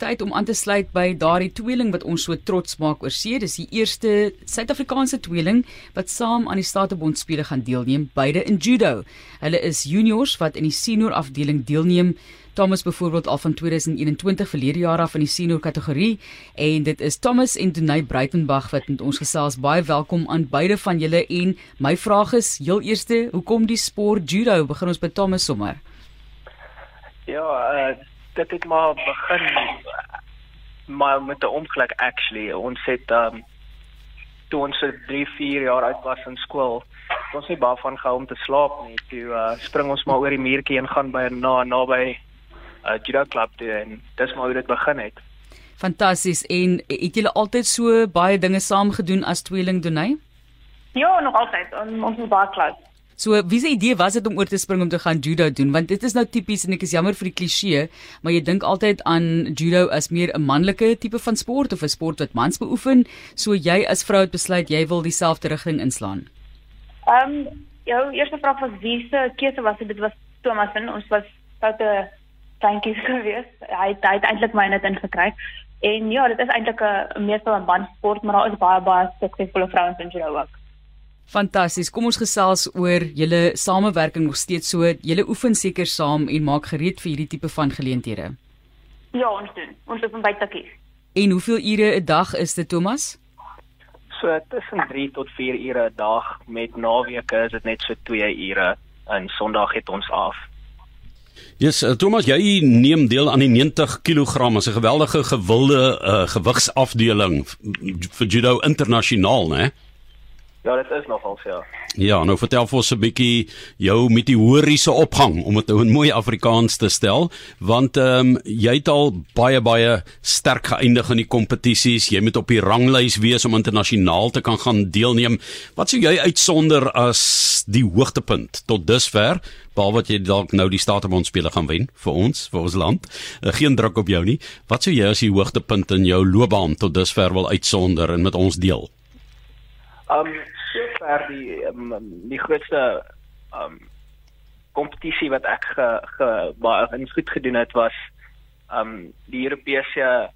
tyd om aan te sluit by daardie tweeling wat ons so trots maak oor see. Dis die eerste Suid-Afrikaanse tweeling wat saam aan die Statebond spele gaan deelneem, beide in judo. Hulle is juniors wat in die senior afdeling deelneem. Thomas byvoorbeeld al van 2021 verlede jaar af in die senior kategorie en dit is Thomas en Denay Breitenberg wat met ons gesels. Baie welkom aan beide van julle en my vraag is heel eerste, hoekom die sport judo? Begin ons by Thomas sommer. Ja, uh, dit het maar begin maar met 'n ongeluk actually. Ons het um toe ons 3, 4 jaar oud was in skool, ons het baie van gehou om te slaap nie. Toe uh, spring ons maar oor die muurtjie en gaan by na naby uh, judo klub toe en dis maar hoe dit begin het. Fantasties. En het julle altyd so baie dinge saam gedoen as tweeling Donay? Ja, nog altyd. Ons is baie close. So wie se idee was dit om oor te spring om te gaan judo doen want dit is nou tipies en ek is jammer vir die kliseë maar jy dink altyd aan judo as meer 'n manlike tipe van sport of 'n sport wat mans beoefen so jy as vrou het besluit jy wil dieselfde rigting inslaan. Ehm um, jou eerste vraag was wie se keuse was dit dit was Thomas en ons was foute kleintjies geweest. Hy het, hy het eintlik my net ingekry. En ja, dit is eintlik 'n meestal 'n bandsport maar daar is baie baie suksesvolle vrouens in judo ook. Fantasties. Kom ons gesels oor julle samewerking nog steeds so. Julle oefen seker saam en maak gereed vir hierdie tipe van geleenthede. Ja, ons doen. Ons oefen by Takkie. En hoeveel ure 'n dag is dit, Thomas? So tussen 3 tot 4 ure 'n dag met naweke is dit net so 2 ure en Sondag het ons af. Ja, yes, Thomas, jy neem deel aan die 90 kg as 'n geweldige gewilde uh, gewigsafdeling vir judo internasionaal, né? Nee? Ja, dit is nogal so. Ja. ja, nou vertel vir ons 'n bietjie jou meteoriese opgang om dit nou in mooi Afrikaans te stel, want ehm um, jy het al baie baie sterk geëindig in die kompetisies. Jy moet op die ranglys wees om internasionaal te kan gaan deelneem. Wat sou jy uitsonder as die hoogtepunt tot dusver? Behalwe wat jy dalk nou die Statebond spele gaan wen vir ons, vir ons land. Uh, geen druk op jou nie. Wat sou jy as die hoogtepunt in jou loopbaan tot dusver wil uitsonder en met ons deel? Um sover die um, die grootste um kompetisie wat ek ge, ge baie in goed gedoen het was um die Europese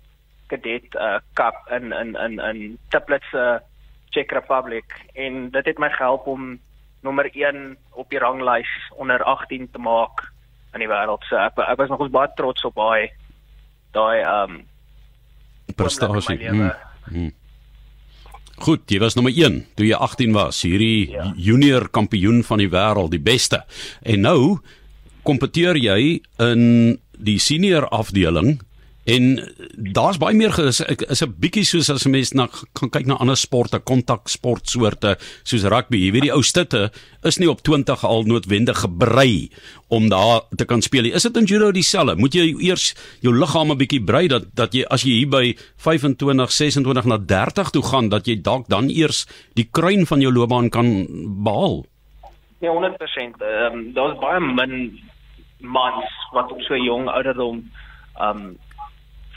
kadet uh, cup in in in in Teplitz uh, Czech Republic en dit het my gehelp om nommer 1 op die ranglys onder 18 te maak in die wêreld. So ek ek was nog baie trots op daai daai um prestasie. Hmm. Hmm. Goed, jy was nommer 1 toe jy 18 was, hierdie ja. junior kampioen van die wêreld, die beste. En nou kompeteer jy in die senior afdeling En daar's baie meer is is 'n bietjie soos as 'n mens na kan kyk na ander sporte, kontaksportsoorte soos rugby. Jy weet die ou stutte is nie op 20 al noodwendig gebrei om daar te kan speel nie. Is dit in judo dieselfde? Moet jy eers jou liggaam 'n bietjie brei dat dat jy as jy hier by 25, 26 na 30 toe gaan dat jy dalk dan eers die kruin van jou loopbaan kan behaal? Ja, 100%. Ehm um, daar's baie min mans wat op so jong ouderdom um,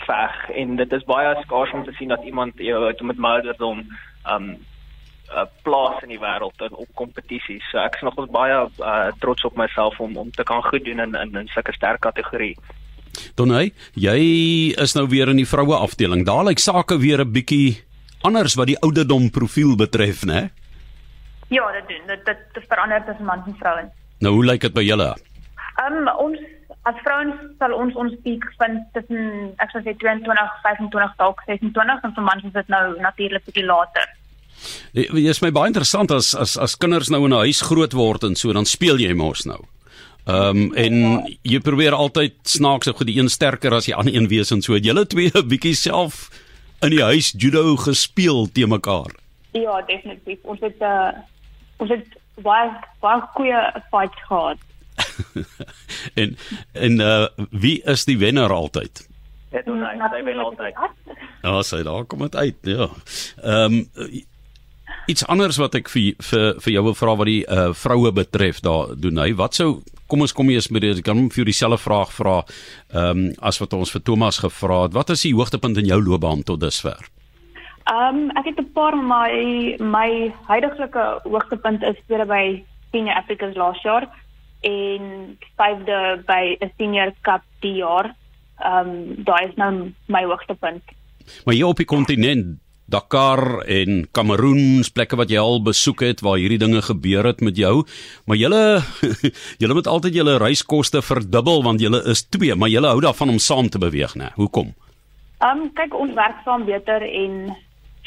veg en dit is baie skaars om te sien dat iemand jou met ouderdom um 'n plaas in die wêreld in op kompetisies. So ek is nog baie uh, trots op myself om om te kan goed doen in in, in sulke sterk kategorie. Donay, jy is nou weer in die vroue afdeling. Daar lyk sake weer 'n bietjie anders wat die ouderdom profiel betref, né? Ja, dit doen. Dit dit verander tussen mans en vrouens. Nou hoe lyk dit by julle? Ehm um, ons as vrouens sal ons ons piek vind tussen ek sou sê 22, 25 dalk 26 en vir mans is dit nou natuurlik bietjie later. Dit is my baie interessant as as as kinders nou in 'n huis groot word en so dan speel jy mos nou. Ehm um, en jy probeer altyd snaaks of die een sterker as die ander een wees en so. Julle twee 'n bietjie self in die huis judo gespeel te mekaar. Ja, definitief. Ons het uh, ons het baie baie goeie fights gehad. en en uh wie is die wenner altyd? Dit is hy wen altyd. Ja, sy daar kom dit uit, ja. Ehm um, iets anders wat ek vir vir vir jou wil vra wat die uh vroue betref daar doen hy. Wat sou kom ons kom eers met dit. Kan hom vir jou dieselfde vraag vra ehm um, as wat ons vir Thomas gevra het. Wat is die hoogtepunt in jou loopbaan tot dusver? Ehm um, ek het 'n paar my my huidige hoogtepunt is weer by Senior Africa's laas jaar en vyfde by 'n senior cup die jaar Ehm um, daai is nou my hoogtepunt. Maar hier op die kontinent Dakar en Kameroen, plekke wat jy al besoek het waar hierdie dinge gebeur het met jou, maar julle julle moet altyd julle reiskoste verdubbel want julle is twee, maar julle hou daarvan om saam te beweeg, né? Hoekom? Ehm um, kyk ons werk saam beter en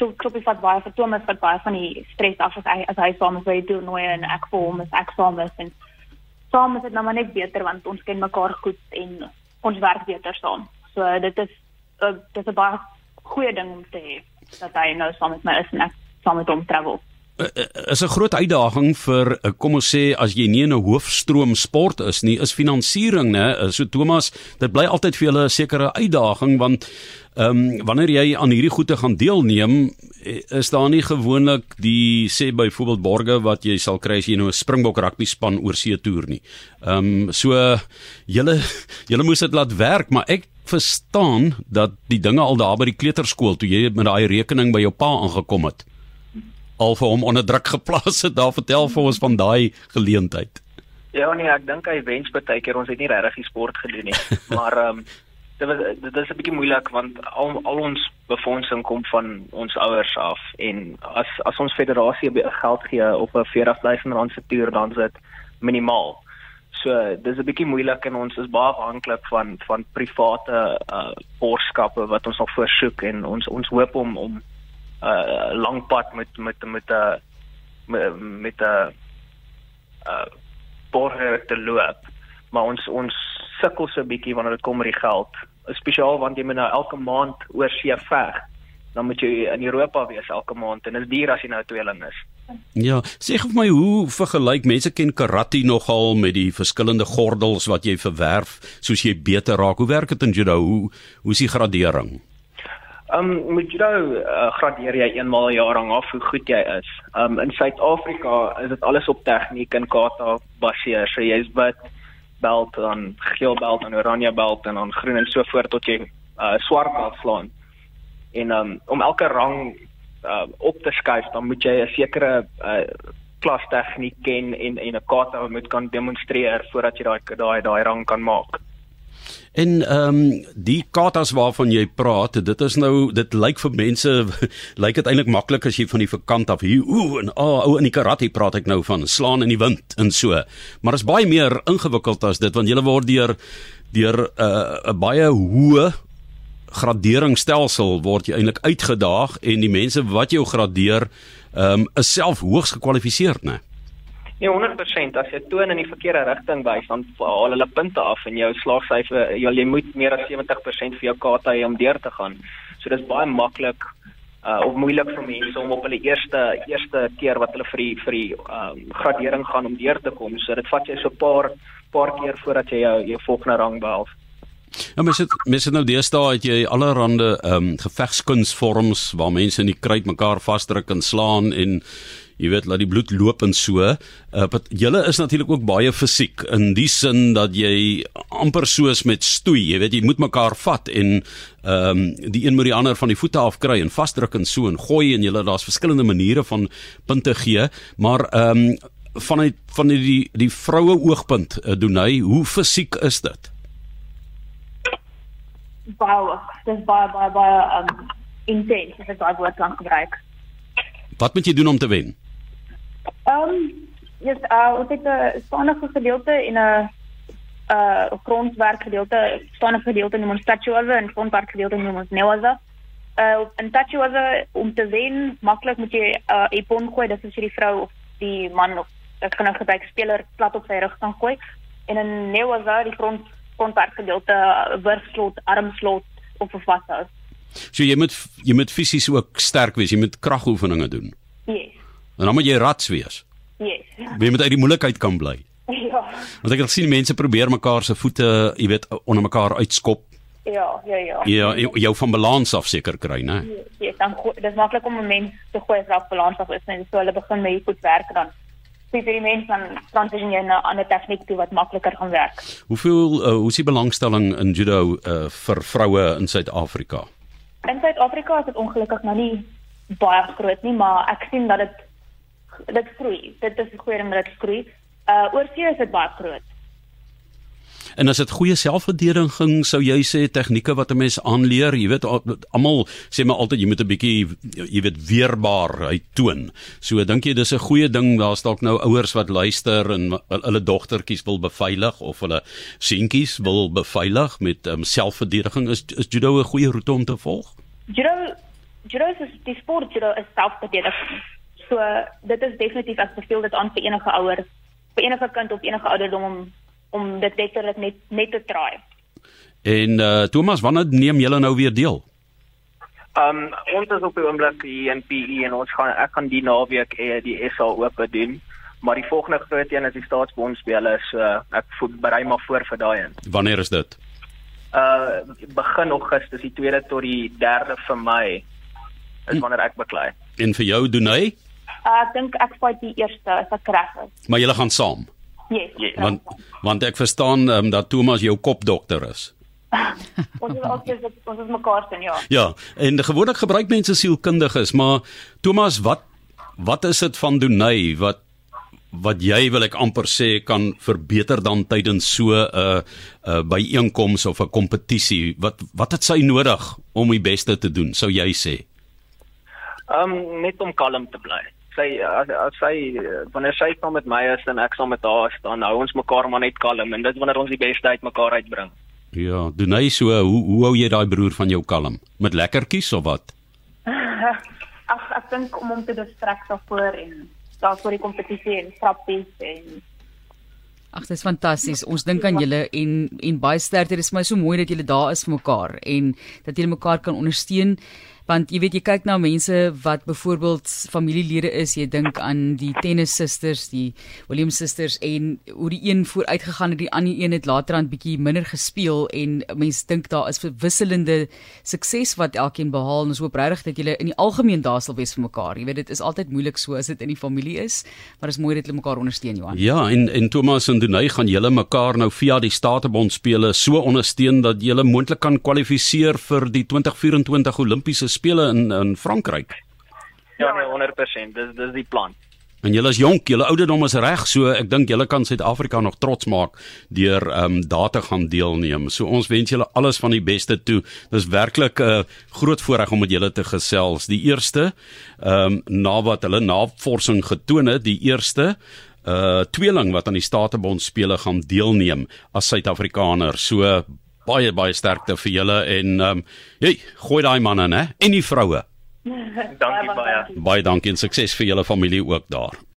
so kloppie vat baie vir Thomas wat baie van die stres af as hy as hy saam is by die toernooi en ek vir hom is ek saam is en saam is dit nou maar net beter want ons ken mekaar goed en ons werk beter saam. So dit is uh, dit is 'n baie goeie ding om te hê dat hy nou saam met my is en ek saam met hom travel. Eh, eh, is 'n groot uitdaging vir kom ons sê as jy nie in 'n hoofstroom sport is nie, is finansiering, né? So Thomas, dit bly altyd vir julle 'n sekere uitdaging want ehm um, wanneer jy aan hierdie goede gaan deelneem, is daar nie gewoonlik die sê byvoorbeeld borge wat jy sal kry as jy nou 'n Springbok rugby span oor see toer nie. Ehm um, so julle julle moes dit laat werk, maar ek verstaan dat die dinge al daar by die kleuterskool toe jy met daai rekening by jou pa aangekom het al vir hom onder druk geplaas het. Daar vertel vir ons van daai geleentheid. Ja nee ek dink hy wens baie keer ons het nie regtig die sport gedoen nie. Maar ehm um, dit was dit is 'n bietjie moeilik want al al ons befondsing kom van ons ouers af. En as as ons federasie geld gee op 'n 40000 rand se toer dan is dit minimaal. So dis 'n bietjie moeilik en ons is baie afhanklik van van private uh borgskappe wat ons nog versoek en ons ons hoop om om uh, lang pad met met met 'n met 'n uh borger te loop. Maar ons ons sukkel so 'n bietjie wanneer dit kom met die geld, spesiaal want jy moet nou elke maand oor see veg dan moet jy in Europa wees elke maand en dit is duur as jy nou tweeling is. Ja, sê vir my hoe vergelyk mense ken karate nogal met die verskillende gordels wat jy verwerf soos jy beter raak. Hoe werk dit in judo? Hoe hoe is die gradering? Ehm um, met judo uh, gradeer jy eenmal 'n jaar hang af hoe goed jy is. Ehm um, in Suid-Afrika is dit alles op tegniek en kata baseer. So jy's wit belt dan geel belt en oranje belt en dan groen en so voort tot jy uh, swart belt slaan en um, om elke rang uh, op te skuif dan moet jy 'n sekere uh, klas tegniek ken en en 'n kata moet kan demonstreer voordat jy daai daai daai rang kan maak. En ehm um, die katas waarvan jy praat, dit is nou dit lyk vir mense lyk dit eintlik maklik as jy van die verkant af hier ooh en ah ou in die karate praat ek nou van slaan in die wind en so. Maar is baie meer ingewikkeld as dit want jy word deur deur 'n uh, baie hoë graderingsstelsel word jy eintlik uitgedaag en die mense wat jou gradeer ehm um, is self hoogs gekwalifiseer, né? Nee, 100% as jy toon in die verkeerde rigting wys dan haal hulle punte af en jou slaagsyfer jy, jy moet meer as 70% vir jou kata hê om deur te gaan. So dis baie maklik uh of moeilik vir mense om op hulle eerste eerste keer wat hulle vir die vir die um, gradering gaan om deur te kom. So dit vat jy so 'n paar paar keer voordat jy jou jou volgende rang behaal. Ja, mens het mens het nou deesdae het jy allerhande ehm um, gevegskunsvorms waar mense in die kruit mekaar vasdruk en slaan en jy weet laat die bloed loop en so. Uh wat julle is natuurlik ook baie fisiek in die sin dat jy amper soos met stoei, jy weet jy moet mekaar vat en ehm um, die een moet die ander van die voete af kry en vasdruk en so en gooi en julle daar's verskillende maniere van punte gee, maar ehm um, vanuit van die die vroue oogpunt uh, doen hy, hoe fisiek is dit? baie dis baie baie baie um intens as ek daai woord kan gebruik. Wat moet jy doen om te wen? Ja, yes, uh, ons het 'n staanige gedeelte en 'n uh grondwerk gedeelte, staanige gedeelte noem ons statuover en grondwerk gedeelte noem ons newaza. Uh en statuover om te wen, maklik moet jy 'n uh, epon gooi, dis as jy die vrou of die man of ek kan nou gebruik speler plat op sy rug kan gooi. En 'n newaza, die grond kontakgedeelte wurfslot, armslot of 'n vashou. So jy moet jy moet fisies ook sterk wees, jy moet kragoefeninge doen. Yes. En dan moet jy rats wees. Jy moet uit die moeilikheid kan bly. Ja. Want ek het sien mense probeer mekaar se voete, jy weet, onder mekaar uitskop. Ja, ja, ja. Ja, jou van balans af seker kry, né? Ja, yes, dan dis maklik om 'n mens te gooi as hy balans af is en so hulle begin met die voet werk dan experiment van transisie na 'n ander tegniek toe wat makliker gaan werk. Hoeveel uh, hoe is die belangstelling in judo uh, vir vroue in Suid-Afrika? In Suid-Afrika is dit ongelukkig nou nie baie groot nie, maar ek sien dat dit dit groei. Dit is 'n goeie ding dat dit groei. Uh oorsee is dit baie groot. En as dit goeie selfverdediging sou jy sê tegnieke wat 'n mens aanleer, jy weet almal sê maar altyd jy moet 'n bietjie jy weet weerbaarheid toon. So dink jy dis 'n goeie ding daar's dalk nou ouers wat luister en hulle dogtertjies wil beveilig of hulle seentjies wil beveilig met um, selfverdediging is is judo 'n goeie roete om te volg? Judo judo is die sport judo is selfverdediging. So dit is definitief ek beveel dit aan vir enige ouer, vir enige kind op enige ouderdom om om dit letterlik net net te try. En uh Thomas, wanneer neem julle nou weer deel? Um ons is op die oomblik hier in PE en ons gaan ek gaan die naweek eh, die SA oop doen. Maar die volgende groot een is die staatsbondspele, so ek berei maar voor vir daai een. Wanneer is dit? Uh begin Augustus, die 2de tot die 3de van Mei is wanneer ek beklei. En vir jou doen hy? Uh, ek dink ek fight die eerste as ek reg is. Maar julle gaan saam. Yes. yes. Want want ek verstaan um, dat Thomas jou kopdokter is. ons is altyd ons is mekaar sien ja. Ja, en gewoonlik gebruik mense sielkundiges, maar Thomas, wat wat is dit van Donay wat wat jy wil ek amper sê kan verbeter dan tydens so 'n uh, 'n uh, byeenkoms of 'n kompetisie? Wat wat het sy nodig om die beste te doen, sou jy sê? Ehm um, net om kalm te bly sy as, as sy wanneer sy saam met my is en ek saam met haar staan, hou ons mekaar maar net kalm en dit wanneer ons die beste uit mekaar uitbring. Ja, doen hy so, hoe hoe hou jy daai broer van jou kalm? Met lekkertjies of wat? Ag ek dink om hom te distrek daarvoor en daarvoor die kompetisie en trappies en Ag, dit is fantasties. Ons dink aan julle en en baie sterkte. Dit is my so mooi dat julle daar is vir mekaar en dat julle mekaar kan ondersteun want jy weet jy kyk na mense wat byvoorbeeld familielede is jy dink aan die tennis sisters die Williams sisters en hoe die een vooruit gegaan het die ander een het later aan bietjie minder gespeel en mense dink daar is verwisselende sukses wat elkeen behaal. En ons hoop regtig dat julle in die algemeen daar sal wees vir mekaar. Jy weet dit is altyd moeilik so as dit in die familie is maar dit is mooi dat hulle mekaar ondersteun Johan. Ja en en Thomas en Dunay gaan julle mekaar nou via die Statebond spele so ondersteun dat julle moontlik kan kwalifiseer vir die 2024 Olimpiese spele in in Frankryk. Ja, nee, 100%. Dis dis die plan. En julle is jonk, julle ouderdom is reg, so ek dink julle kan Suid-Afrika nog trots maak deur ehm um, daar te gaan deelneem. So ons wens julle alles van die beste toe. Dis werklik 'n uh, groot voorreg om met julle te gesels. Die eerste ehm um, na wat hulle navorsing getoon het, die eerste uh tweeling wat aan die Statebond spele gaan deelneem as Suid-Afrikaner. So baie baie sterkte vir julle en ehm um, hey, gooi daai manne hè en die vroue. dankie baie. Baie dankie en sukses vir julle familie ook daar.